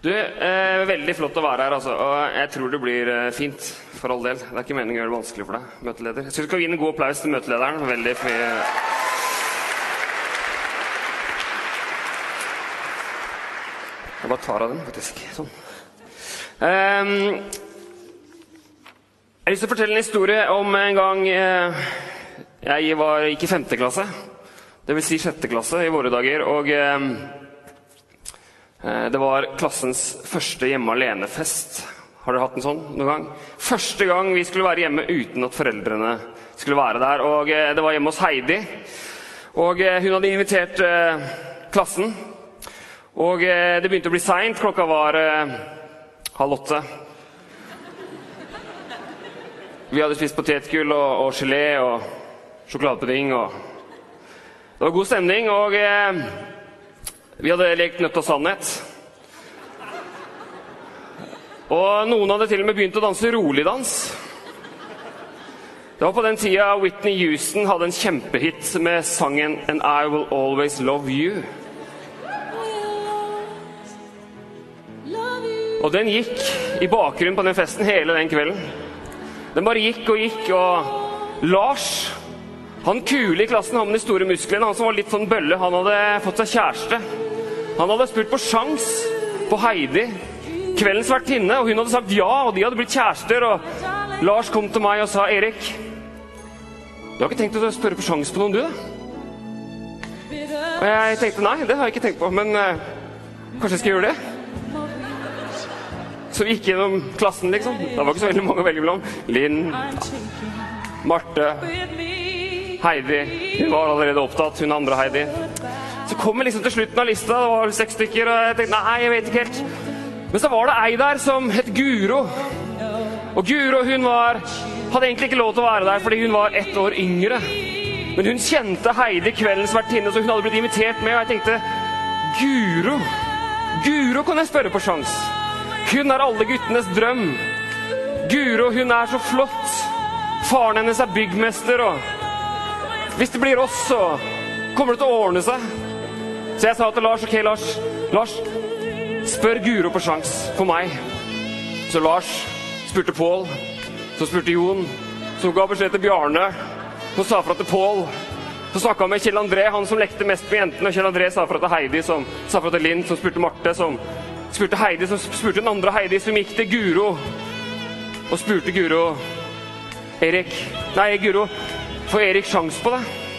Du, eh, Veldig flott å være her, altså. Og jeg tror det blir eh, fint. For all del. Det er ikke meningen å gjøre det vanskelig for deg, møteleder. Jeg syns vi skal gi en god applaus til møtelederen. Veldig fint. Jeg bare tar av den, faktisk. Sånn. Um, jeg har lyst til å fortelle en historie om en gang eh, jeg var, gikk i femte klasse. Vil si sjette klasse i våre dager. Og ehm, eh, det var klassens første hjemme alene-fest. Har dere hatt en sånn noen gang? Første gang vi skulle være hjemme uten at foreldrene skulle være der. Og eh, det var hjemme hos Heidi. Og eh, hun hadde invitert eh, klassen. Og eh, det begynte å bli seint. Klokka var eh, halv åtte. Vi hadde spist potetgull og, og gelé og sjokoladepudding. og Det var god stemning, og eh, vi hadde lekt nødt og sannhet. Og noen hadde til og med begynt å danse roligdans. Det var på den tida Whitney Houston hadde en kjempehit med sangen 'And I Will Always Love You'. Og den gikk i bakgrunnen på den festen hele den kvelden. Den bare gikk og gikk, og Lars, han kule i klassen, han med de store musklene, han som var litt sånn bølle, han hadde fått seg kjæreste. Han hadde spurt på sjans på Heidi, kveldens vertinne, og hun hadde sagt ja, og de hadde blitt kjærester, og Lars kom til meg og sa, Erik, du har ikke tenkt å spørre på sjans på noen, du, da? Og jeg tenkte, nei, det har jeg ikke tenkt på, men eh, kanskje jeg skal gjøre det? Så vi gikk gjennom klassen, liksom. Det var ikke så veldig mange å velge mellom. Linn, Marte, Heidi. Hun var allerede opptatt, hun andre Heidi. Så kom liksom til slutten av lista, det var seks stykker, og jeg tenkte nei, jeg vet ikke helt. Men så var det ei der som het Guro. Og Guro hun var, hadde egentlig ikke lov til å være der fordi hun var ett år yngre. Men hun kjente Heidi, kveldens vertinne, så hun hadde blitt invitert med, og jeg tenkte Guro, Guro kan jeg spørre på sjans. Hun er alle guttenes drøm. Guro, hun er så flott. Faren hennes er byggmester, og hvis det blir oss, så kommer det til å ordne seg. Så jeg sa til Lars ok, Lars, Lars, spør Guro på sjans for meg. Så Lars spurte Pål, så spurte Jon, så ga beskjed til Bjarne, så sa fra til Pål. Så snakka han med Kjell André, han som lekte mest med jentene. Kjell André sa fra til Heidi, som sa fra til Linn, som spurte Marte, som spurte Heidi, som spurte den andre Heidi, som gikk til Guro. Og spurte Guro Erik Nei, Guro, får Erik sjans på det?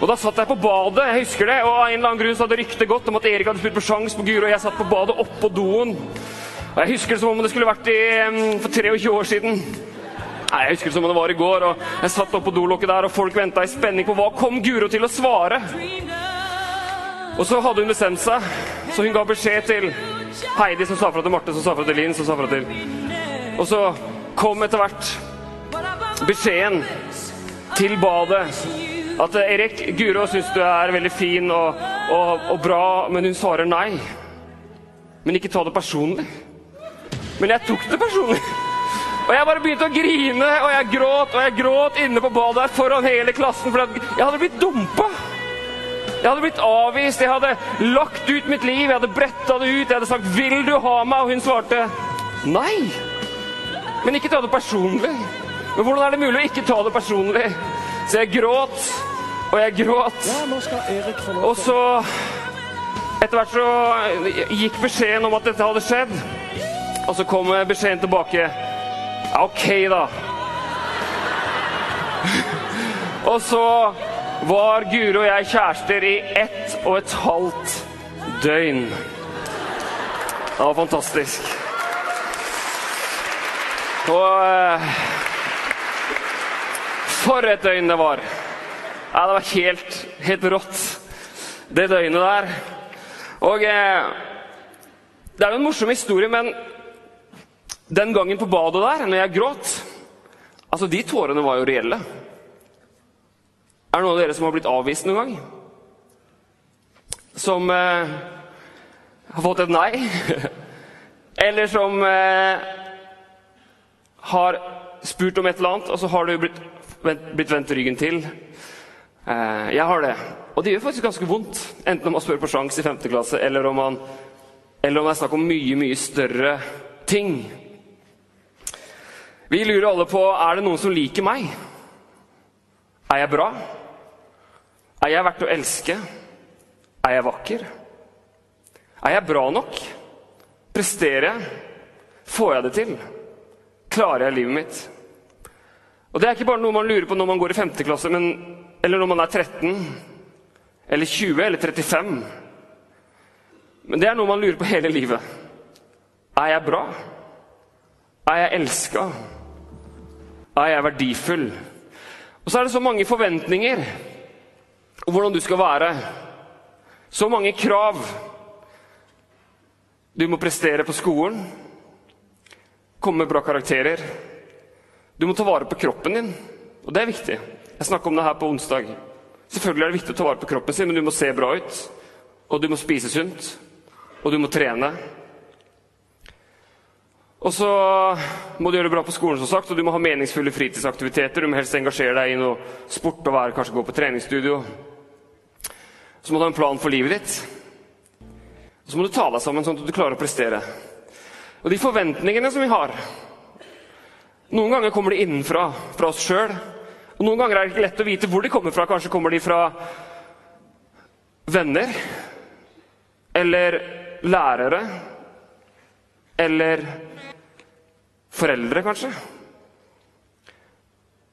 Og da satt jeg på badet, jeg husker det, og av en eller annen grunn så hadde ryktet gått om at Erik hadde spurt på sjans på Guro, og jeg satt på badet oppå doen. Og jeg husker det som om det skulle vært i, for 23 år siden. Nei, Jeg husker det som om det var i går, og jeg satt oppå dolokket der, og folk venta i spenning på hva kom Guro til å svare. Og så hadde hun bestemt seg, så hun ga beskjed til Heidi, som sa fra til Marte, som sa fra til Linn, som sa fra til Og så kom etter hvert beskjeden til badet at Erik, Guro syns du er veldig fin og, og, og bra, men hun svarer nei. Men ikke ta det personlig. Men jeg tok det personlig. Og jeg bare begynte å grine, og jeg gråt og jeg gråt inne på badet her foran hele klassen. For jeg hadde blitt dumpa. Jeg hadde blitt avvist, jeg hadde lagt ut mitt liv, jeg hadde bretta det ut. Jeg hadde sagt 'Vil du ha meg?' Og hun svarte nei. Men ikke ta det personlig. Men hvordan er det mulig å ikke ta det personlig? Så jeg gråt, og jeg gråt. Og så Etter hvert så gikk beskjeden om at dette hadde skjedd. Og så kom beskjeden tilbake. Ja, OK, da. og så var Guro og jeg kjærester i ett og et halvt døgn. Det var fantastisk. Og eh, For et døgn det var. Ja, det var helt, helt rått, det døgnet der. Og eh, Det er jo en morsom historie, men den gangen på badet der, når jeg gråt Altså, de tårene var jo reelle. Er det noen av dere som har blitt avvist noen gang? Som eh, har fått et nei? Eller som eh, har spurt om et eller annet, og så har du blitt, blitt vendt ryggen til? Eh, jeg har det. Og det gjør faktisk ganske vondt. Enten om man spør på sjans i 5. klasse, eller om man eller om det er snakk om mye, mye større ting. Vi lurer alle på er det noen som liker meg. Er jeg bra? Er jeg verdt å elske? Er jeg vakker? Er jeg bra nok? Presterer jeg? Får jeg det til? Klarer jeg livet mitt? Og Det er ikke bare noe man lurer på når man går i 5. klasse, men, eller når man er 13, eller 20 eller 35. Men det er noe man lurer på hele livet. Er jeg bra? Er jeg elska? Er jeg verdifull? Og så er det så mange forventninger om hvordan du skal være. Så mange krav. Du må prestere på skolen, komme med bra karakterer. Du må ta vare på kroppen din, og det er viktig. Jeg snakka om det her på onsdag. Selvfølgelig er det viktig å ta vare på kroppen sin, men du må se bra ut. Og du må spise sunt. Og du må trene. Og så må du gjøre det bra på skolen, som sagt, og du må ha meningsfulle fritidsaktiviteter. Du må helst engasjere deg i noe sport og være, kanskje gå på treningsstudio. Så må du ha en plan for livet ditt. Og så må du ta deg sammen sånn at du klarer å prestere. Og de forventningene som vi har Noen ganger kommer de innenfra, fra oss sjøl. Og noen ganger er det ikke lett å vite hvor de kommer fra. Kanskje kommer de fra venner. Eller lærere. Eller foreldre, kanskje.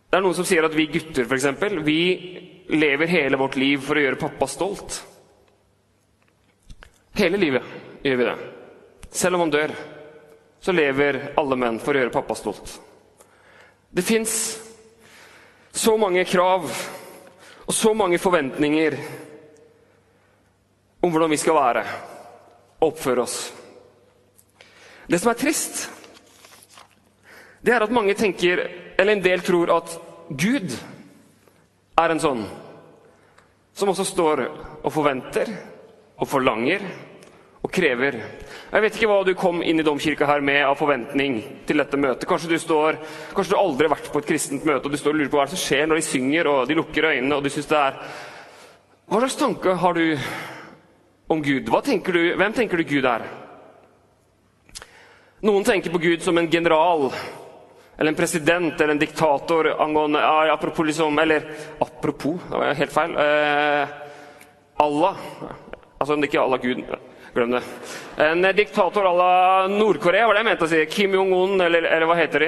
Det er noen som sier at vi gutter eksempel, vi lever hele vårt liv for å gjøre pappa stolt. Hele livet gjør vi det. Selv om han dør, så lever alle menn for å gjøre pappa stolt. Det fins så mange krav og så mange forventninger om hvordan vi skal være og oppføre oss. Det som er trist, det er at mange tenker, eller en del tror, at Gud er en sånn som også står og forventer og forlanger og krever. Jeg vet ikke hva du kom inn i domkirka her med av forventning til dette møtet. Kanskje du, står, kanskje du aldri har vært på et kristent møte og du står og lurer på hva som skjer når de synger og de lukker øynene og du synes det er Hva slags tanke har du om Gud? Tenker du, hvem tenker du Gud er? Noen tenker på Gud som en general eller en president eller en diktator angående Apropos liksom Eller apropos, det var helt feil. Eh, Allah. Altså ikke Allah Gud. Glem det. En diktator à la Nord-Korea, var det jeg mente å si. Kim Jong-un, eller, eller, hva heter de?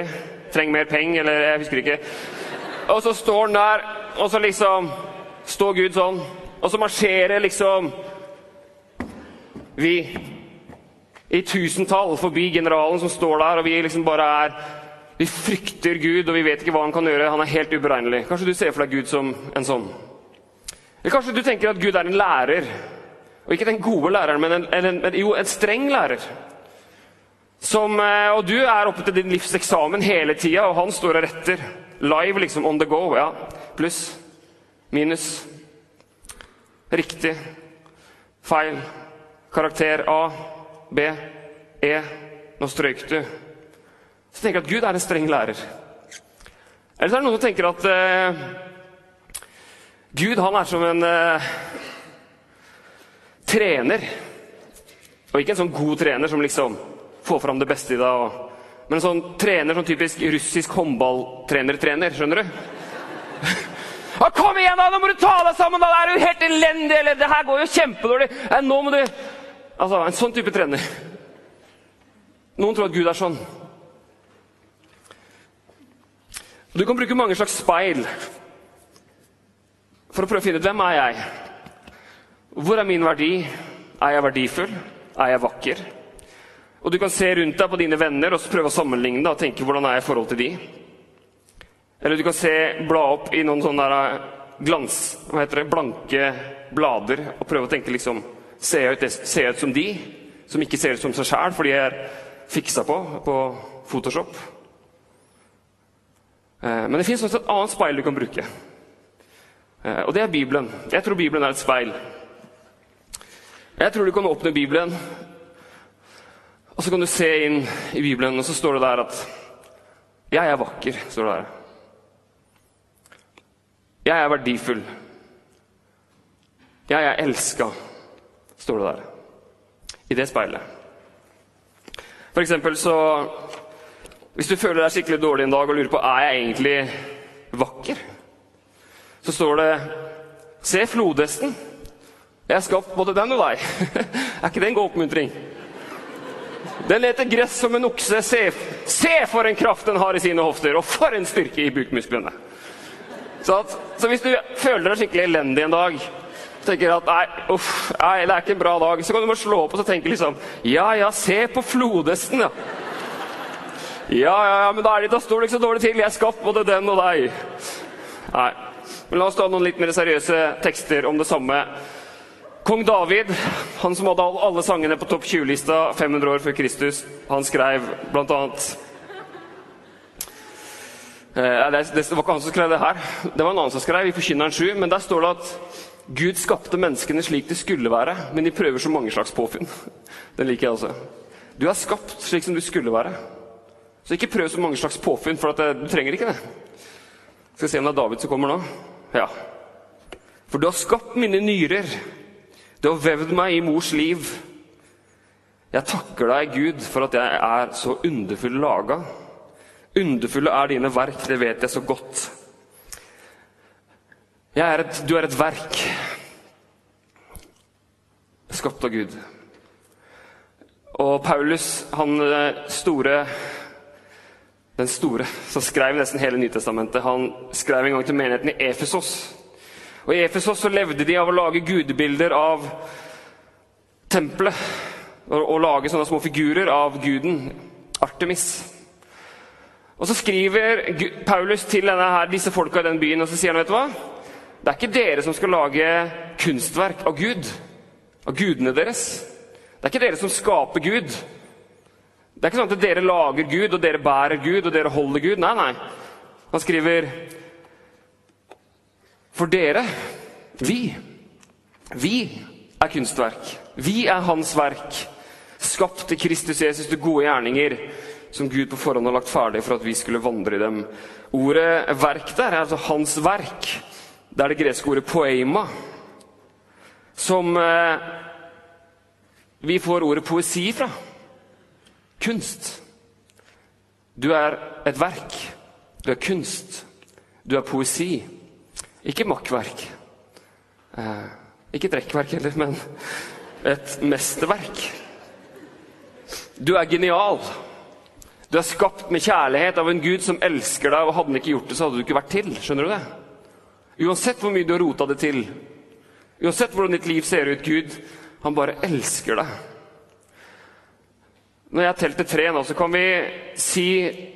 Trenger mer penger, eller jeg husker ikke. Og så står han der, og så liksom står Gud sånn. Og så marsjerer liksom vi i tusentall forbi generalen som står der, og vi liksom bare er Vi frykter Gud, og vi vet ikke hva han kan gjøre. Han er helt uberegnelig. Kanskje du ser for deg Gud som en sånn. Eller kanskje du tenker at Gud er en lærer. Og ikke den gode læreren, men en, en, en, jo, en streng lærer. Som, eh, og du er oppe til din livs eksamen hele tida, og han står og retter. Live, liksom on the go. ja. Pluss. Minus. Riktig. Feil. Karakter A. B. E. Nå strøyk du. Så tenker jeg at Gud er en streng lærer. Eller så er det noen som tenker at uh, Gud han er som en uh, trener. Og ikke en sånn god trener som liksom får fram det beste i deg. Men en sånn trener, sånn typisk russisk håndballtrener-trener. Skjønner du? Ja, kom igjen, da! Nå må du ta deg sammen! da! Det er jo helt elendig! Eller det her går jo kjempedårlig! Nå må du Altså, en sånn type trener. Noen tror at Gud er sånn. Du kan bruke mange slags speil for å prøve å finne ut hvem er jeg Hvor er min verdi? Er jeg verdifull? Er jeg vakker? Og Du kan se rundt deg på dine venner og prøve å sammenligne deg og tenke hvordan er jeg i forhold til de. Eller du kan se, bla opp i noen sånne der eh, glans, hva heter det, blanke blader og prøve å tenke liksom Ser jeg ut, ser jeg ut som de som ikke ser ut som seg sjæl, fordi jeg er fiksa på på Photoshop? Eh, men det fins også et annet speil du kan bruke. Eh, og det er Bibelen. Jeg tror Bibelen er et speil. Jeg tror du kan åpne Bibelen, og så kan du se inn i Bibelen, og så står det der at 'Jeg er vakker', står det der. 'Jeg er verdifull'. 'Jeg er elska', står det der. I det speilet. For eksempel så Hvis du føler deg skikkelig dårlig en dag og lurer på er jeg egentlig vakker, så står det Se flodhesten. Jeg har skapt både den og deg. er ikke det en god oppmuntring? Den leter gress som en okse. Se, se for en kraft den har i sine hofter, og for en styrke i bukmusklene. Så, at, så hvis du føler deg skikkelig elendig en dag, tenker at nei, uff, nei, det er ikke en bra dag, så kan du bare slå opp og tenke liksom Ja, ja, se på flodhesten, ja. Ja, ja, ja, men da, er det, da står det ikke så dårlig til. Jeg er skapt både den og deg. Nei. Men la oss ta noen litt mer seriøse tekster om det samme. Kong David, han som hadde alle sangene på topp 20-lista 500 år før Kristus, han skrev blant annet eh, det, det, var ikke han som skrev det her, det var en annen som skrev i Forkynneren 7. Men der står det at Gud skapte menneskene slik de skulle være, men de prøver så mange slags påfunn. Den liker jeg også. Du er skapt slik som du skulle være. Så ikke prøv så mange slags påfunn, for det, du trenger ikke det. Skal vi se om det er David som kommer nå. Ja. For du har skapt mine nyrer. Du har vevd meg i mors liv. Jeg takker deg, Gud, for at jeg er så underfull laga. Underfulle er dine verk, det vet jeg så godt. Er et, du er et verk skapt av Gud. Og Paulus, han eh, store den store, som skrev nesten hele Nytestamentet, han skrev en gang til menigheten i Efesos. Og I Efesos så levde de av å lage gudebilder av tempelet. Og, og lage sånne små figurer av guden Artemis. Og Så skriver Paulus til her, disse folka i den byen og så sier han, vet du hva? Det er ikke dere som skal lage kunstverk av Gud, av gudene deres. Det er ikke dere som skaper Gud. Det er ikke sånn at dere lager Gud, og dere bærer Gud, og dere holder Gud. Nei, nei. Han skriver For dere, vi, vi er kunstverk. Vi er Hans verk, skapt til Kristus Jesus til gode gjerninger, som Gud på forhånd har lagt ferdig for at vi skulle vandre i dem. Ordet 'verk' der er altså Hans verk. Det er det greske ordet 'poema', som eh, vi får ordet poesi fra. Kunst. Du er et verk. Du er kunst. Du er poesi. Ikke makkverk. Eh, ikke et rekkverk heller, men et mesterverk. Du er genial. Du er skapt med kjærlighet av en gud som elsker deg, og hadde han ikke gjort det, så hadde du ikke vært til. Skjønner du det? Uansett hvor mye du har rota det til, uansett hvordan ditt liv ser ut, Gud, han bare elsker deg. Når jeg teller til tre nå, så kan vi si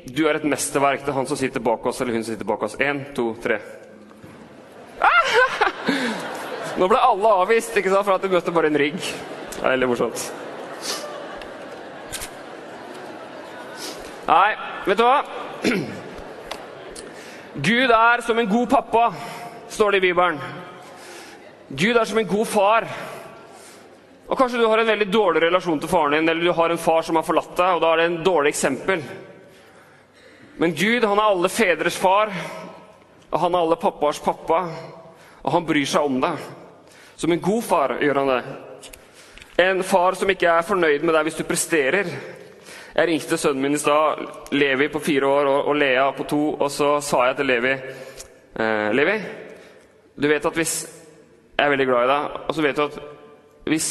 du er et mesterverk til han som sitter bak oss, eller hun som sitter bak oss. Én, to, tre. Nå ble alle avvist, ikke sant, for at de møtte bare en rigg. Det er veldig morsomt. Nei, vet du hva? Gud er som en god pappa står det i Bibelen. Gud er som en god far. Og Kanskje du har en veldig dårlig relasjon til faren din, eller du har en far som har forlatt deg, og da er det en dårlig eksempel. Men Gud han er alle fedres far, og han er alle pappas pappa, og han bryr seg om deg. Som en god far gjør han det. En far som ikke er fornøyd med deg hvis du presterer. Jeg ringte sønnen min i stad, Levi på fire år og, Lea på to, og så sa jeg til Levi eh, Levi, du vet at hvis Jeg er veldig glad i deg. Og så vet du at hvis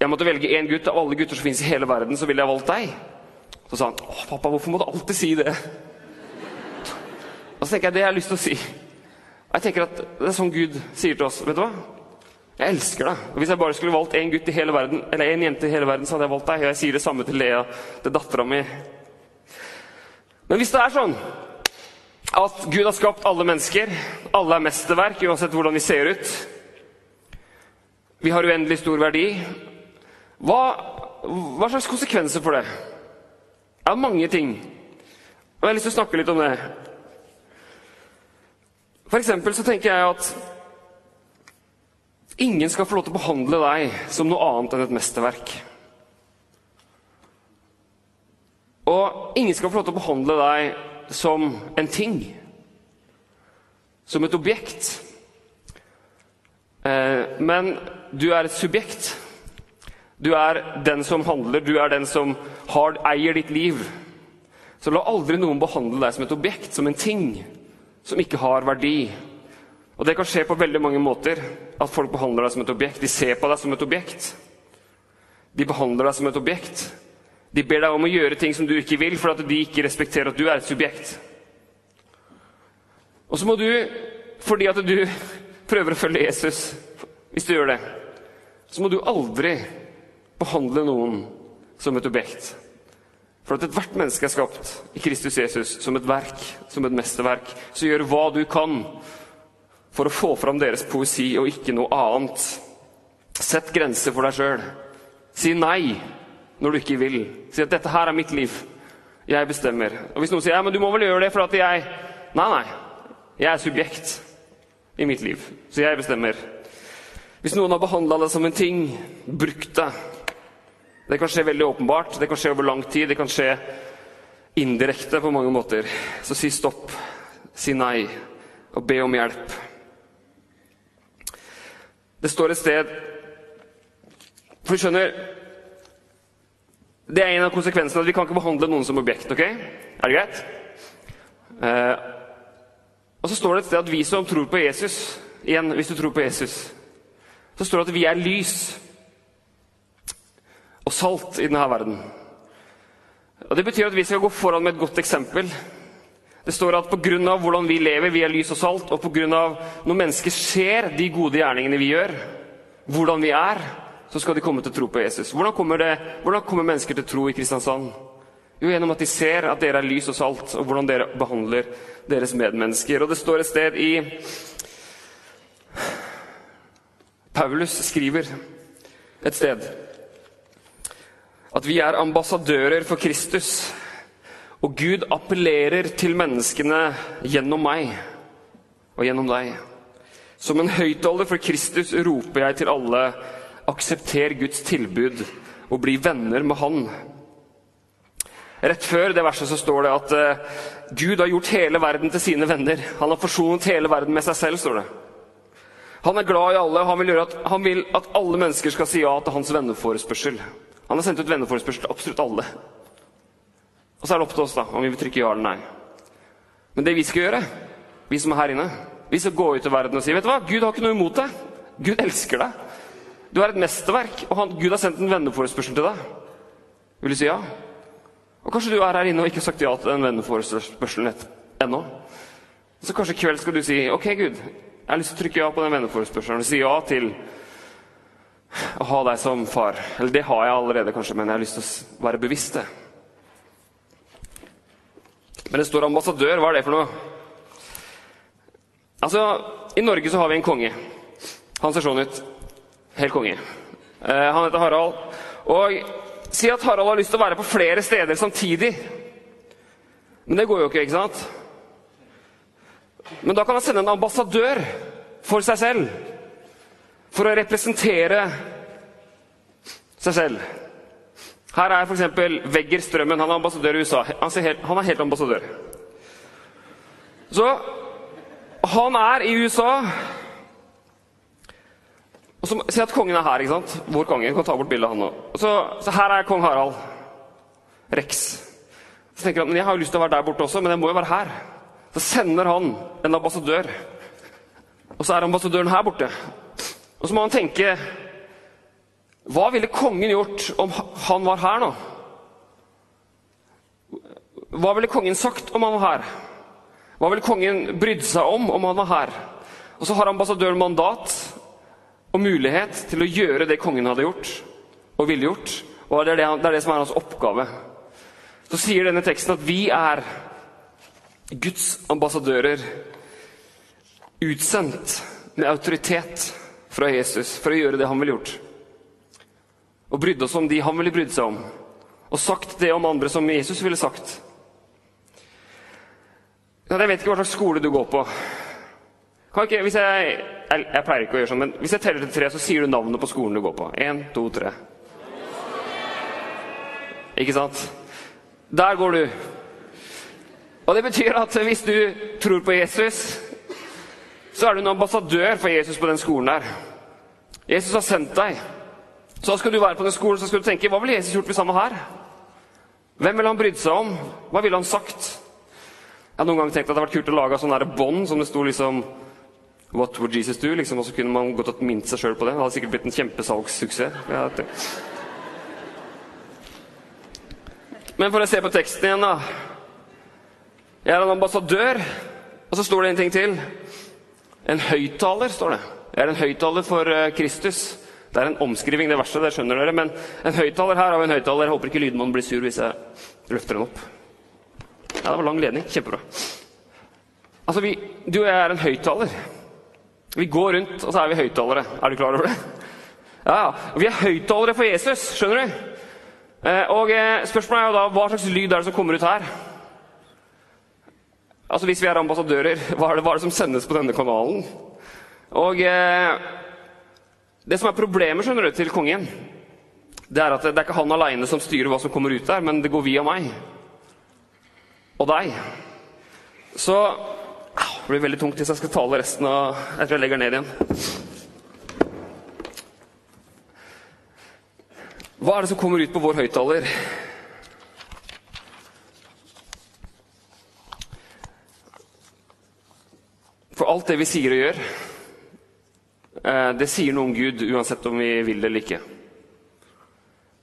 jeg måtte velge én gutt av alle gutter som finnes i hele verden, så ville jeg valgt deg. Så sa han å, pappa, hvorfor må du alltid si det? Og så tenker jeg det jeg har lyst til å si. Jeg tenker at Det er sånn Gud sier til oss. Vet du hva? Jeg elsker deg. Og Hvis jeg bare skulle valgt én gutt i hele verden, eller en jente i hele verden, så hadde jeg valgt deg. Og jeg sier det samme til Lea, til dattera mi. Men hvis det er sånn at Gud har skapt alle mennesker. Alle er mesterverk, uansett hvordan vi ser ut. Vi har uendelig stor verdi. Hva, hva slags konsekvenser for det? Det er mange ting. Og jeg har lyst til å snakke litt om det. For eksempel så tenker jeg at ingen skal få lov til å behandle deg som noe annet enn et mesterverk. Og ingen skal få lov til å behandle deg som en ting. Som et objekt. Eh, men du er et subjekt. Du er den som handler, du er den som har, eier ditt liv. Så la aldri noen behandle deg som et objekt, som en ting som ikke har verdi. Og det kan skje på veldig mange måter. At folk behandler deg som et objekt. De ser på deg som et objekt. De behandler deg som et objekt. De ber deg om å gjøre ting som du ikke vil, for at de ikke respekterer at du er et subjekt. Og så må du, fordi at du prøver å følge Jesus, hvis du gjør det, så må du aldri behandle noen som et objekt. For at ethvert menneske er skapt i Kristus Jesus som et verk, som et mesterverk. Så gjør hva du kan for å få fram deres poesi og ikke noe annet. Sett grenser for deg sjøl. Si nei når du ikke vil. Si at 'dette her er mitt liv'. Jeg bestemmer. Og Hvis noen sier ja, men du må vel gjøre det for at jeg Nei, nei. Jeg er subjekt i mitt liv, så jeg bestemmer. Hvis noen har behandla deg som en ting, brukt deg Det kan skje veldig åpenbart, det kan skje over lang tid, det kan skje indirekte på mange måter. Så si stopp, si nei, og be om hjelp. Det står et sted For du skjønner Det er en av konsekvensene at vi kan ikke behandle noen som objekt. ok? Er det greit? Eh, og så står det et sted at vi som tror på Jesus Igjen, hvis du tror på Jesus Så står det at vi er lys og salt i denne verden. Og Det betyr at vi skal gå foran med et godt eksempel. Det står at pga. hvordan vi lever, vi er lys og salt, og pga. når mennesker ser de gode gjerningene vi gjør, hvordan vi er, så skal de komme til å tro på Jesus. Hvordan kommer, det, hvordan kommer mennesker til å tro i Kristiansand? Jo, gjennom at de ser at dere er lys og salt, og hvordan dere behandler deres medmennesker. Og det står et sted i Paulus skriver et sted at vi er ambassadører for Kristus. Og Gud appellerer til menneskene gjennom meg og gjennom deg. Som en høyttaler for Kristus roper jeg til alle aksepter Guds tilbud og bli venner med Han. Rett før det verset så står det at uh, Gud har gjort hele verden til sine venner. Han har forsonet hele verden med seg selv, står det. Han er glad i alle, og han vil, at, han vil at alle mennesker skal si ja til hans venneforespørsel. Han har sendt ut venneforespørsel til absolutt alle. Og så er det opp til oss da, om vi vil trykke ja eller nei. Men det vi skal gjøre, vi som er her inne, vi skal gå ut i verden og si vet du hva, Gud har ikke noe imot deg. Gud elsker deg. Du er et mesterverk, og han, Gud har sendt en venneforespørsel til deg. Vil du si ja? Og Kanskje du er her inne og ikke har sagt ja til den venneforespørselen ennå. Så kanskje i kveld skal du si ok, Gud, jeg har lyst til å trykke ja på den venneforespørselen. Si ja til å ha deg som far. Eller det har jeg allerede, kanskje, men jeg har lyst til å være bevisst det. Men det står ambassadør. Hva er det for noe? Altså, I Norge så har vi en konge. Han ser sånn ut. Helt konge. Eh, han heter Harald. Og si at Harald har lyst til å være på flere steder samtidig. Men det går jo ikke, ikke sant? Men da kan han sende en ambassadør for seg selv. For å representere seg selv. Her er f.eks. Vegger Strømmen. Han er ambassadør i USA. Han, helt, han er helt ambassadør. Så han er i USA og så Se at kongen er her. ikke sant? Vår konge. kan ta bort bildet av han nå. Så, så, her er kong Harald. Rex. Så tenker han men jeg har jo lyst til å være der borte også, men jeg må jo være her. Så sender han en ambassadør. Og så er ambassadøren her borte. Og så må han tenke hva ville kongen gjort om han var her nå? Hva ville kongen sagt om han var her? Hva ville kongen brydd seg om om han var her? Og så har ambassadøren mandat og mulighet til å gjøre det kongen hadde gjort og ville gjort. Og det er det, det er det, som er hans oppgave. Så sier denne teksten at vi er Guds ambassadører, utsendt med autoritet fra Jesus for å gjøre det han ville gjort og brydde oss om de han ville brydd seg om, og sagt det om andre som Jesus ville sagt. Jeg vet ikke hva slags skole du går på. Ikke, jeg, jeg, jeg, pleier ikke å gjøre sånn, men hvis jeg teller til tre, så sier du navnet på skolen du går på. Én, to, tre. Ikke sant? Der går du. Og det betyr at hvis du tror på Jesus, så er du en ambassadør for Jesus på den skolen der. Jesus har sendt deg Så da skal du være på den skolen så skal du tenke hva ville Jesus gjort hvis han var her? Hvem ville han brydd seg om? Hva ville han sagt? Jeg har noen ganger tenkt at det hadde vært kult å lage sånn bånd som det sto liksom What would Jesus do? Liksom, og så kunne man godt ha minnet seg sjøl på det. Det hadde sikkert blitt en kjempesalgssuksess. Men for å se på teksten igjen, da. Jeg er en ambassadør. Og så står det en ting til. En høyttaler, står det. Jeg er en høyttaler for eh, Kristus. Det er en omskriving, det verste, det skjønner dere. Men en høyttaler her vi en høyttaler. Håper ikke lydmannen blir sur hvis jeg løfter den opp. Ja, det var lang ledning. Kjempebra. Altså, vi, Du og jeg er en høyttaler. Vi går rundt, og så er vi høyttalere. Er du klar over det? Ja, ja. Vi er høyttalere for Jesus, skjønner du? Eh, og eh, Spørsmålet er jo da hva slags lyd er det som kommer ut her? Altså Hvis vi er ambassadører, hva er det, hva er det som sendes på denne kanalen? Og eh, Det som er problemet skjønner du, til kongen, det er at det, det er ikke han aleine som styrer hva som kommer ut der, men det går via meg. Og deg. Så det blir veldig tungt hvis jeg skal tale resten av Jeg tror jeg legger ned igjen. Hva er det som kommer ut på vår høyttaler? For alt det vi sier og gjør, det sier noe om Gud uansett om vi vil det eller ikke.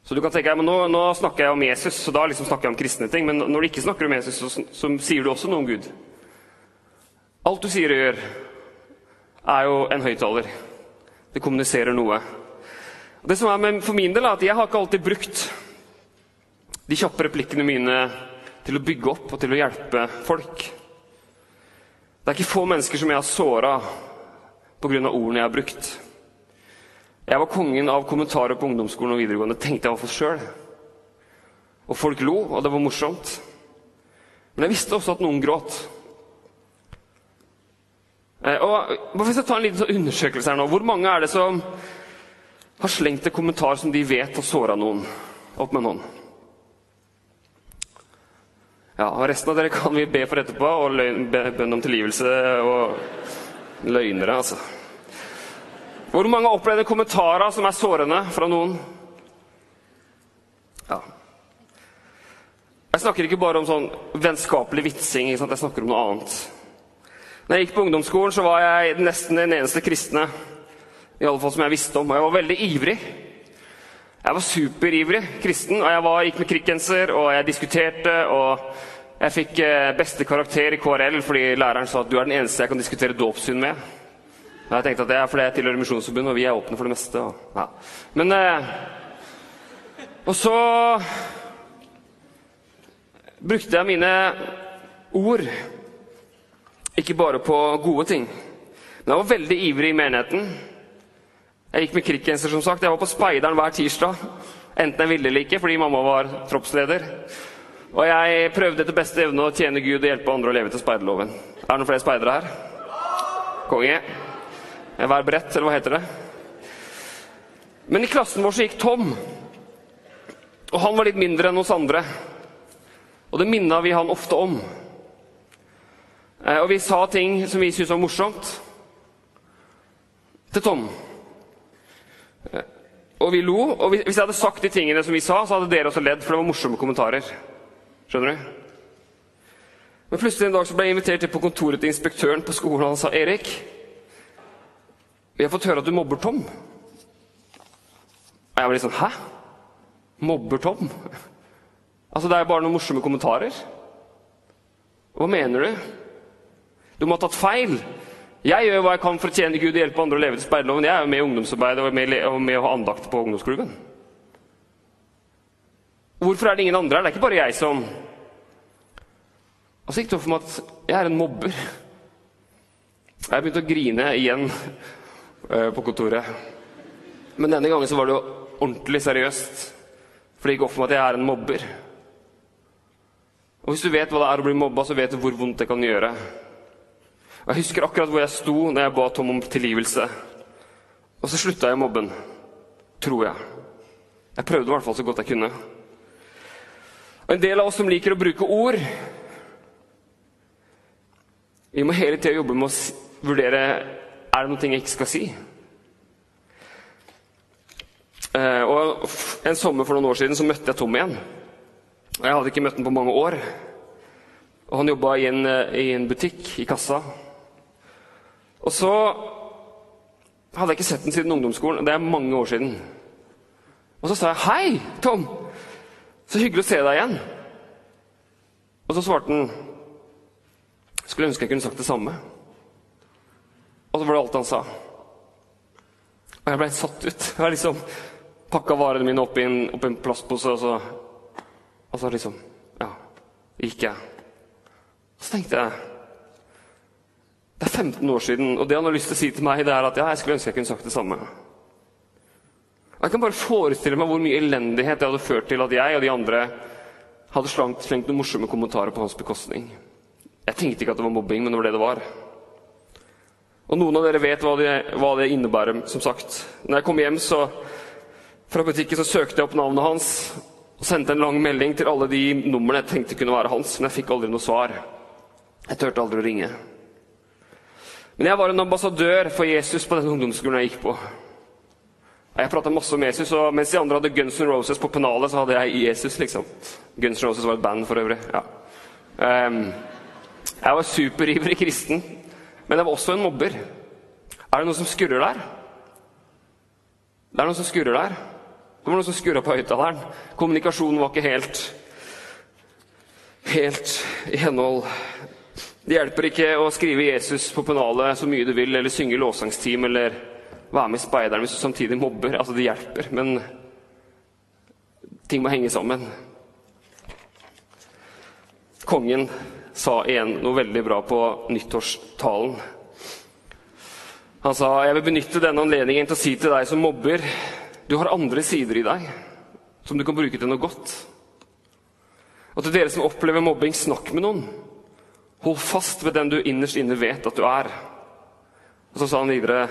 Så du kan tenke, men nå, nå snakker jeg om Jesus, så da liksom snakker jeg om kristne ting. Men når du ikke snakker om Jesus, så, så sier du også noe om Gud. Alt du sier og gjør, er jo en høyttaler. Det kommuniserer noe. Det som er med, For min del er at jeg har ikke alltid brukt de kjappe replikkene mine til å bygge opp og til å hjelpe folk. Det er ikke få mennesker som jeg har såra pga. ordene jeg har brukt. Jeg var kongen av kommentarer på ungdomsskolen og videregående, tenkte jeg for sjøl. Og folk lo, og det var morsomt. Men jeg visste også at noen gråt. Eh, og Hvis jeg tar en liten sånn undersøkelse her nå Hvor mange er det som har slengt en kommentar som de vet har såra noen? Opp med noen. Ja, og Resten av dere kan vi be for etterpå, og be bønn om tilgivelse og løgnere, altså. Hvor mange har opplevd kommentarer som er sårende fra noen? Ja. Jeg snakker ikke bare om sånn vennskapelig vitsing, jeg snakker om noe annet. Når jeg gikk på ungdomsskolen, så var jeg nesten den eneste kristne i alle fall som jeg visste om. Og jeg var veldig ivrig. Jeg var superivrig kristen, og jeg var, gikk med krikkgenser, og jeg diskuterte. og Jeg fikk eh, beste karakter i KRL fordi læreren sa at du er den eneste jeg kan diskutere dåpssyn med. Og jeg tenkte at det er fordi jeg tilhører Misjonsforbundet, og vi er åpne for det meste. Og, ja. Men eh, Og så brukte jeg mine ord ikke bare på gode ting. Men jeg var veldig ivrig i menigheten. Jeg gikk med krikkgenser, som sagt. Jeg var på Speideren hver tirsdag. Enten jeg ville eller ikke, fordi mamma var troppsleder. Og jeg prøvde etter beste evne å tjene Gud og hjelpe andre å leve til speiderloven. Er det noen flere speidere her? Konge. Vær beredt, eller hva heter det? Men i klassen vår så gikk Tom. Og han var litt mindre enn oss andre. Og det minna vi han ofte om. Eh, og vi sa ting som vi syntes var morsomt, til Tom. Eh, og vi lo. Og hvis jeg hadde sagt de tingene som vi sa, så hadde dere også ledd, for det var morsomme kommentarer. Skjønner du? Men plutselig en dag så ble jeg invitert til på kontoret til inspektøren på skolen, han sa Erik, vi har fått høre at du mobber Tom. Og jeg var litt sånn Hæ? Mobber Tom? Altså, det er jo bare noen morsomme kommentarer. Hva mener du? Du må ha tatt feil. Jeg gjør hva jeg kan for å tjene Gud og hjelpe andre å leve til speiderloven. Jeg er jo med i ungdomsarbeid og med, og med å ha andakt på ungdomsklubben. Hvorfor er det ingen andre her? Det er ikke bare jeg som Og så gikk det opp for meg at jeg er en mobber. Jeg begynte å grine igjen uh, på kontoret. Men denne gangen så var det jo ordentlig seriøst. For det gikk opp for meg at jeg er en mobber. Og hvis du vet hva det er å bli mobba, så vet du hvor vondt det kan gjøre. Og Jeg husker akkurat hvor jeg sto når jeg ba Tom om tilgivelse. Og så slutta jeg mobben. Tror jeg. Jeg prøvde i hvert fall så godt jeg kunne. Og En del av oss som liker å bruke ord Vi må hele tida jobbe med å vurdere er det noe jeg ikke skal si. Uh, og en sommer for noen år siden så møtte jeg Tom igjen. Og jeg hadde ikke møtt ham på mange år. Og han jobba i, eh, i en butikk, i kassa. Og så hadde jeg ikke sett ham siden ungdomsskolen. Det er mange år siden. Og så sa jeg 'Hei, Tom! Så hyggelig å se deg igjen.' Og så svarte han 'Skulle ønske jeg kunne sagt det samme'. Og så var det alt han sa. Og jeg ble helt satt ut. Jeg liksom pakka varene mine opp i en, opp i en plastpose, og så Og så liksom Ja, gikk jeg. Og Så tenkte jeg Det er 15 år siden, og det han har lyst til å si til meg, det er at ja, jeg skulle ønske jeg kunne sagt det samme. Jeg kan bare forestille meg hvor mye elendighet det hadde ført til at jeg og de andre hadde slengt, slengt noen morsomme kommentarer på hans bekostning. Jeg tenkte ikke at det var mobbing, men det var det det var. Og noen av dere vet hva det, hva det innebærer, som sagt. Når jeg kom hjem så, fra butikken, så søkte jeg opp navnet hans og sendte en lang melding til alle de numrene jeg tenkte kunne være hans, men jeg fikk aldri noe svar. Jeg turte aldri å ringe. Men jeg var en ambassadør for Jesus på den ungdomsskolen jeg gikk på. Jeg prata masse om Jesus, og mens de andre hadde Guns N' Roses på pennalet, så hadde jeg Jesus, liksom. Guns N' Roses var et band, for øvrig. Ja. Um, jeg var superivrig kristen, men jeg var også en mobber. Er det noe som skurrer der? Det er noe som skurrer der. Det var noe som skurra på høyttaleren. Kommunikasjonen var ikke helt helt i henhold. Det hjelper ikke å skrive Jesus på pennalet så mye du vil, eller synge lovsangsteam, eller være med i Speideren hvis du samtidig mobber. Altså, det hjelper, men ting må henge sammen. Kongen sa igjen noe veldig bra på nyttårstalen. Han sa, 'Jeg vil benytte denne anledningen til å si til deg som mobber' 'Du har andre sider i deg som du kan bruke til noe godt.' Og til dere som opplever mobbing, snakk med noen. Hold fast ved den du innerst inne vet at du er. Og så sa han videre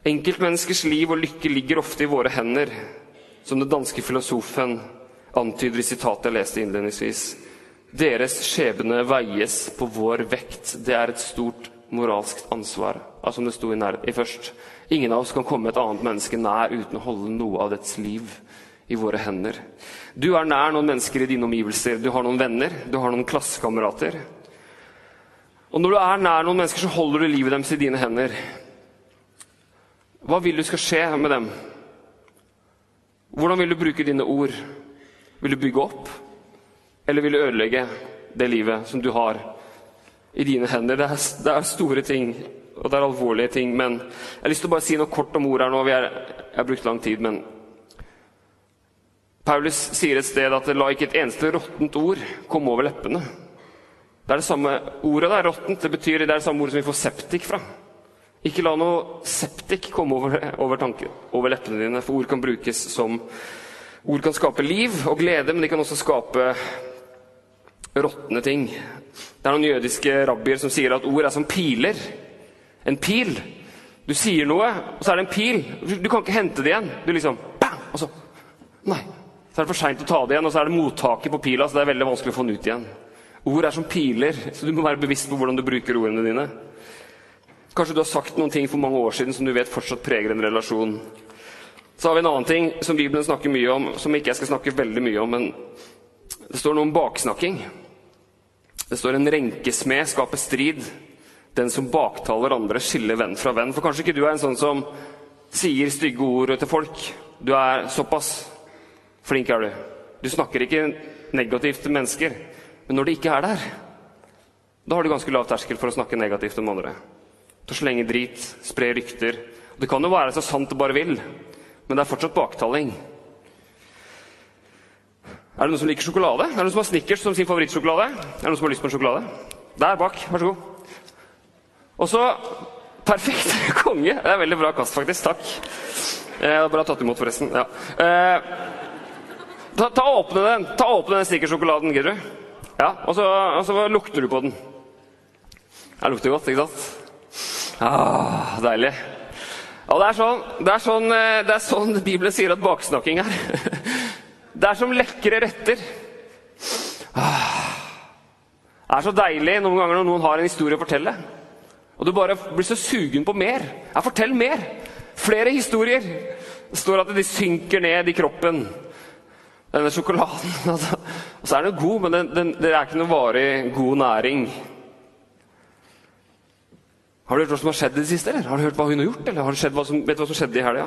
Enkeltmenneskers liv og lykke ligger ofte i våre hender, som den danske filosofen antyder i sitatet jeg leste innledningsvis. Deres skjebne veies på vår vekt. Det er et stort moralsk ansvar. Altså som det sto i, nær, i først. Ingen av oss kan komme et annet menneske nær uten å holde noe av dets liv i våre hender. Du er nær noen mennesker i dine omgivelser. Du har noen venner, du har noen klassekamerater. Og når du er nær noen mennesker, så holder du livet deres i dine hender. Hva vil du skal skje med dem? Hvordan vil du bruke dine ord? Vil du bygge opp, eller vil du ødelegge det livet som du har i dine hender? Det er, det er store ting, og det er alvorlige ting, men jeg har lyst til å bare si noe kort om ord her nå. Er, jeg har brukt lang tid, men Paulus sier et sted at det 'la ikke et eneste råttent ord komme over leppene'. Det er det samme ordet der, råttent. Det betyr det er det samme ordet som vi får septik fra. Ikke la noe septik komme over, over, tanken, over leppene dine, for ord kan brukes som Ord kan skape liv og glede, men de kan også skape råtne ting. Det er noen jødiske rabbier som sier at ord er som piler. En pil. Du sier noe, og så er det en pil. Du kan ikke hente det igjen. Du liksom bang, Og så Nei. Så er det for seint å ta det igjen, og så er det mottaket på pila, så det er veldig vanskelig å få den ut igjen. Ord er som piler, så du må være bevisst på hvordan du bruker ordene dine. Kanskje du har sagt noen ting for mange år siden som du vet fortsatt preger en relasjon. Så har vi en annen ting som Bibelen snakker mye om, som ikke jeg skal snakke veldig mye om, men det står noe om baksnakking. Det står en renkesmed skaper strid. Den som baktaler andre, skiller venn fra venn. For kanskje ikke du er en sånn som sier stygge ord til folk. Du er såpass flink er du. Du snakker ikke negativt til mennesker. Men når de ikke er der, da har du ganske lav terskel for å snakke negativt om andre. Til å slenge drit, spre rykter. Det kan jo være så sant det bare vil, men det er fortsatt baktaling. Er det noen som liker sjokolade? Er det noen som har Snickers som sin favorittsjokolade? Er det noen som har lyst på en sjokolade? Der bak, vær så god. Og så Perfekt! Konge! Det er veldig bra kast, faktisk. Takk. Eh, bra tatt imot, forresten. Ja. Eh, ta, ta åpne den Ta åpne den Snickers-sjokoladen, gidder du? Ja, og så, og så lukter du på den. Den lukter godt, ikke sant? Ah, deilig. Ja, det er sånn, det er sånn, eh, det er sånn Bibelen sier at baksnakking er. Det er som lekre retter. Ah. Det er så deilig noen ganger når noen har en historie å fortelle. Og du bare blir så sugen på mer. Ja, fortell mer! Flere historier! Det står at de synker ned i kroppen. Denne sjokoladen. Og så er den god, men det er ikke noe varig god næring. Har du hørt hva som har skjedd i det siste? eller? Har du hørt hva hun har gjort? eller har du hva som, vet du hva som skjedde i helga?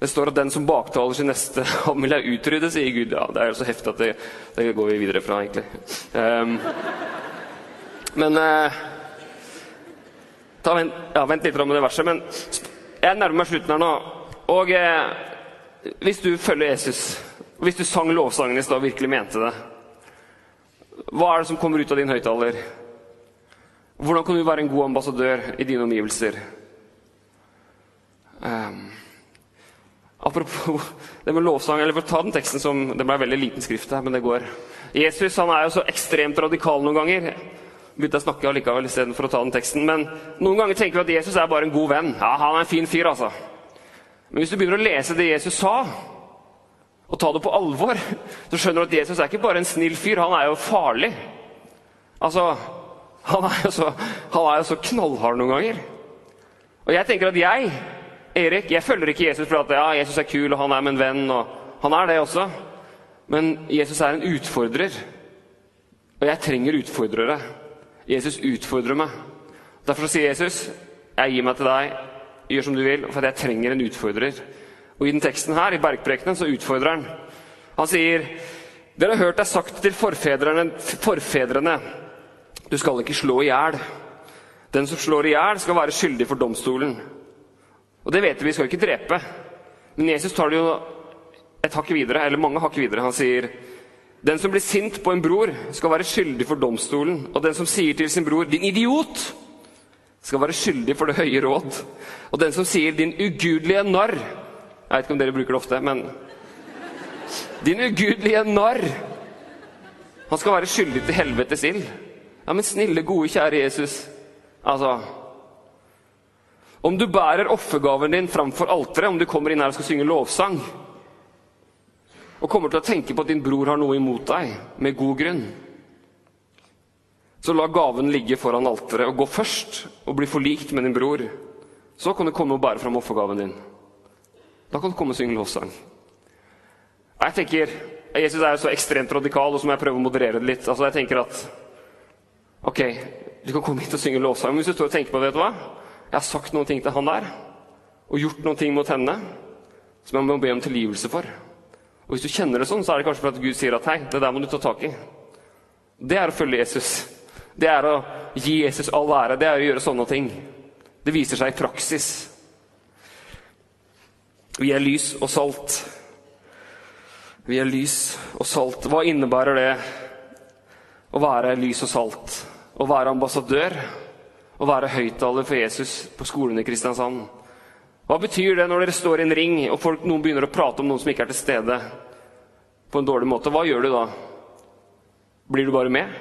Det står at 'den som baktaler sin neste, han vil jeg utrydde', sier Gud. Ja, Det er jo så heftig at det, det går vi videre fra, egentlig. Um, men uh, ta, vent, ja, vent litt med det verset. Men jeg nærmer meg slutten her nå. Og uh, hvis du følger Jesus, hvis du sang lovsangen i stad og virkelig mente det, hva er det som kommer ut av din høyttaler? Hvordan kan du være en god ambassadør i dine omgivelser? Um, apropos det med lovsang, eller for å ta den teksten som Det ble veldig liten skrift her, men det går. Jesus han er jo så ekstremt radikal noen ganger. Begynte jeg å snakke allikevel istedenfor å ta den teksten. Men noen ganger tenker vi at Jesus er bare en god venn. Ja, han er en fin fyr, altså. Men hvis du begynner å lese det Jesus sa, og ta det på alvor, så skjønner du at Jesus er ikke bare en snill fyr, han er jo farlig. Altså, han er jo så, han er jo så knallhard noen ganger. Og jeg tenker at jeg, Erik, jeg følger ikke Jesus for at ja, Jesus er kul, og han er min venn. og Han er det også. Men Jesus er en utfordrer. Og jeg trenger utfordrere. Jesus utfordrer meg. Derfor sier Jesus, 'Jeg gir meg til deg. Gjør som du vil.' For jeg trenger en utfordrer. Og i den teksten her, i Bergprekenen, så utfordrer han. Han sier, 'Dere har hørt det sagt til forfedrene, forfedrene du skal ikke slå i hjel. Den som slår i hjel, skal være skyldig for domstolen. Og det vet vi, vi skal ikke drepe. Men Jesus tar det jo et hakk videre, eller mange hakk videre. Han sier den som blir sint på en bror, skal være skyldig for domstolen. Og den som sier til sin bror 'din idiot', skal være skyldig for det høye råd. Og den som sier 'din ugudelige narr' Jeg vet ikke om dere bruker det ofte, men Din ugudelige narr, han skal være skyldig til helvetes ild. Ja, men snille, gode, kjære Jesus. Altså Om du bærer offergaven din framfor alteret, om du kommer inn her og skal synge lovsang, og kommer til å tenke på at din bror har noe imot deg, med god grunn, så la gaven ligge foran alteret og gå først og bli forlikt med din bror. Så kan du komme og bære fram offergaven din. Da kan du komme og synge lovsang. Jeg tenker, Jesus er jo så ekstremt radikal, og så må jeg prøve å moderere det litt. Altså, jeg tenker at Ok, du kan komme hit og synge lovsang, men hvis du står og tenker på det, vet du hva? Jeg har sagt noen ting til han der, og gjort noen ting mot henne som jeg må be om tilgivelse for. Og Hvis du kjenner det sånn, så er det kanskje fordi Gud sier at hei, det der må du ta tak i. Det er å følge Jesus. Det er å gi Jesus all ære. Det er å gjøre sånne ting. Det viser seg i praksis. Vi er lys og salt. Vi er lys og salt. Hva innebærer det å være lys og salt? Å være ambassadør, og være høyttaler for Jesus på skolen i Kristiansand. Hva betyr det når dere står i en ring og folk, noen begynner å prate om noen som ikke er til stede? på en dårlig måte? Hva gjør du da? Blir du bare med?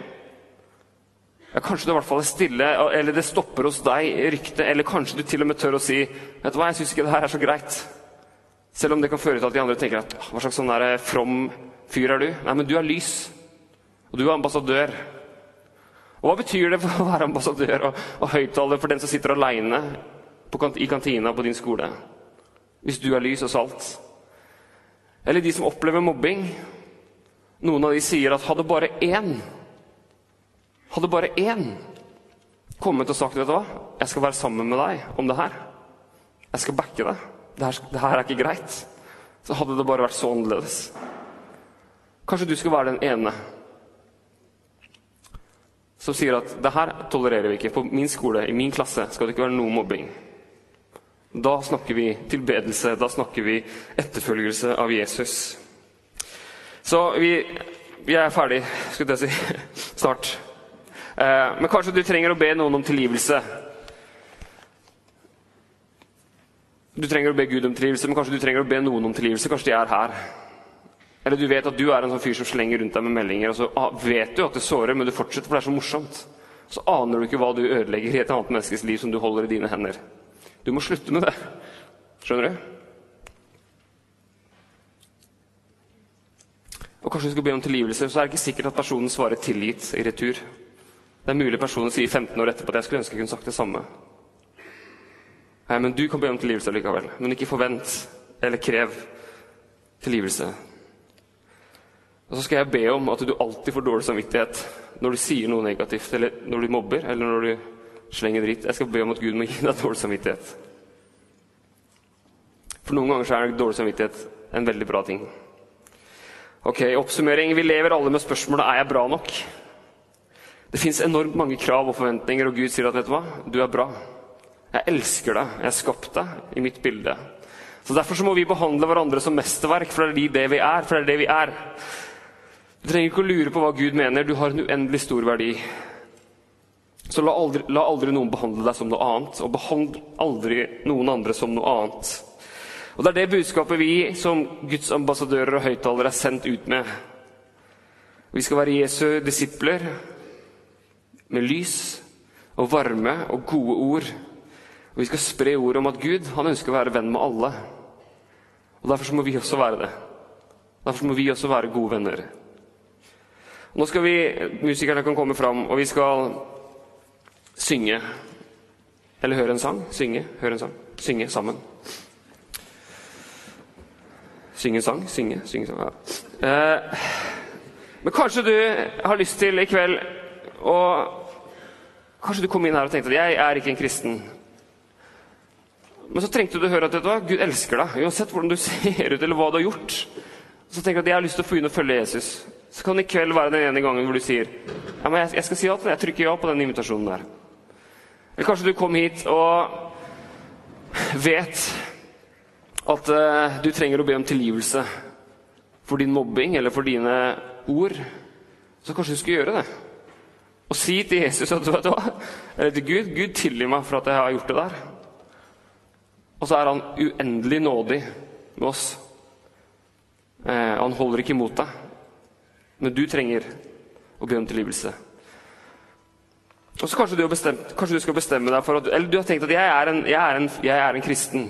Ja, Kanskje det i hvert fall er stille, eller det stopper hos deg ryktet. Eller kanskje du til og med tør å si vet du hva, jeg syns ikke det her er så greit. Selv om det kan føre til at de andre tenker at hva slags sånn der from fyr er du? Nei, men du er lys. Og du er ambassadør. Og Hva betyr det for å være ambassadør og, og høyttaler for den som sitter aleine i kantina på din skole? Hvis du er lys og salt. Eller de som opplever mobbing. Noen av de sier at hadde bare én Hadde bare én kommet og sagt vet du hva, jeg skal være sammen med deg om det her. Jeg skal backe deg. Det det her er ikke greit. Så hadde det bare vært så annerledes. Kanskje du skal være den ene som sier at det her tolererer vi ikke. På min skole, i min klasse, skal det ikke være noe mobbing. Da snakker vi tilbedelse, da snakker vi etterfølgelse av Jesus. Så vi, vi er ferdig, skulle jeg si. Snart. Eh, men kanskje du trenger å be noen om tilgivelse. Du trenger å be Gud om tilgivelse, men kanskje du trenger å be noen om tilgivelse. Kanskje de er her. Eller du vet at du er en sånn fyr som slenger rundt deg med meldinger, og så vet du at det sårer, men du fortsetter, for det er så morsomt. Så aner du ikke hva du ødelegger i et annet menneskes liv som du holder i dine hender. Du må slutte med det. Skjønner du? Og kanskje du skal be om tilgivelse, så er det ikke sikkert at personen svarer 'tilgitt' i retur. Det er mulig personen sier 15 år etterpå at 'jeg skulle ønske jeg kunne sagt det samme'. Nei, men Du kan be om tilgivelse likevel, men ikke forvent eller krev tilgivelse. Og så skal jeg be om at du alltid får dårlig samvittighet når du sier noe negativt, eller når du mobber, eller når du slenger dritt. Jeg skal be om at Gud må gi deg dårlig samvittighet. For noen ganger er dårlig samvittighet en veldig bra ting. Ok, Oppsummering. Vi lever alle med spørsmålet er jeg bra nok. Det fins enormt mange krav og forventninger, og Gud sier at vet du hva, du er bra. Jeg elsker deg. Jeg har skapt deg i mitt bilde. Så Derfor så må vi behandle hverandre som mesterverk, for det er det vi er. for det er det vi er. Du trenger ikke å lure på hva Gud mener. Du har en uendelig stor verdi. Så la aldri, la aldri noen behandle deg som noe annet, og behandle aldri noen andre som noe annet. Og Det er det budskapet vi som Guds ambassadører og høyttalere er sendt ut med. Vi skal være Jesu disipler med lys og varme og gode ord. Og vi skal spre ordet om at Gud han ønsker å være venn med alle. Og Derfor må vi også være det. Derfor må vi også være gode venner. Nå skal vi, Musikerne kan komme fram, og vi skal synge. Eller høre en sang. Synge, høre en sang. Synge sammen. Synge en sang, synge, synge sang. Ja. Eh, men kanskje du har lyst til i kveld å Kanskje du kom inn her og tenkte at 'jeg er ikke en kristen'. Men så trengte du å høre at du, Gud elsker deg, uansett hvordan du ser ut eller hva du har gjort. Så tenker du at 'jeg har lyst til å få inn og følge Jesus'. Så kan i kveld være den ene gangen hvor du sier ja, men jeg, jeg skal si ja til det. Jeg trykker ja på den invitasjonen der. Eller kanskje du kom hit og vet at uh, du trenger å be om tilgivelse for din mobbing eller for dine ord, så kanskje du skulle gjøre det. Og si til Jesus at du vet hva, eller til Gud Gud tilgi meg for at jeg har gjort det der. Og så er han uendelig nådig med oss. Eh, han holder ikke imot deg. Men du trenger å be om tilgivelse. Og så kanskje du, bestemt, kanskje du, skal bestemme deg for at Eller du har tenkt at jeg er en, jeg er en, jeg er en kristen.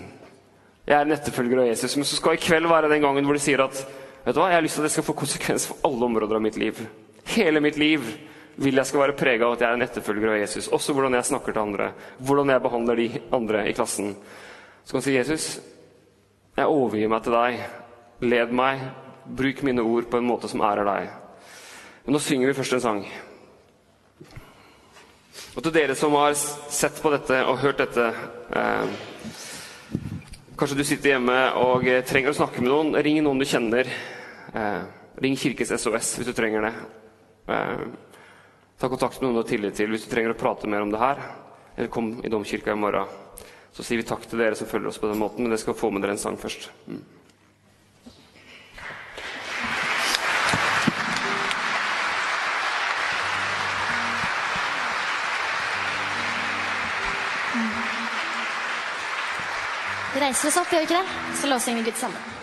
Jeg er en etterfølger av Jesus. Men så skal i kveld være den gangen hvor de sier at vet du hva, jeg har lyst til at det skal få konsekvens for alle områder av mitt liv. Hele mitt liv vil jeg skal være prega av at jeg er en etterfølger av Jesus. Også hvordan jeg snakker til andre. Hvordan jeg behandler de andre i klassen. Så kan du si, 'Jesus, jeg overgir meg til deg. Led meg. Bruk mine ord på en måte som ærer deg.' Men nå synger vi først en sang. Og til dere som har sett på dette og hørt dette eh, Kanskje du sitter hjemme og eh, trenger å snakke med noen. Ring noen du kjenner. Eh, ring Kirkes SOS hvis du trenger det. Eh, ta kontakt med noen du har tillit til hvis du trenger å prate mer om det her. Eller kom i Domkirka i morgen. Så sier vi takk til dere som følger oss på den måten, men dere skal få med dere en sang først. Mm. Reiser oss opp, gjør vi ikke det? Så låser vi litt sammen.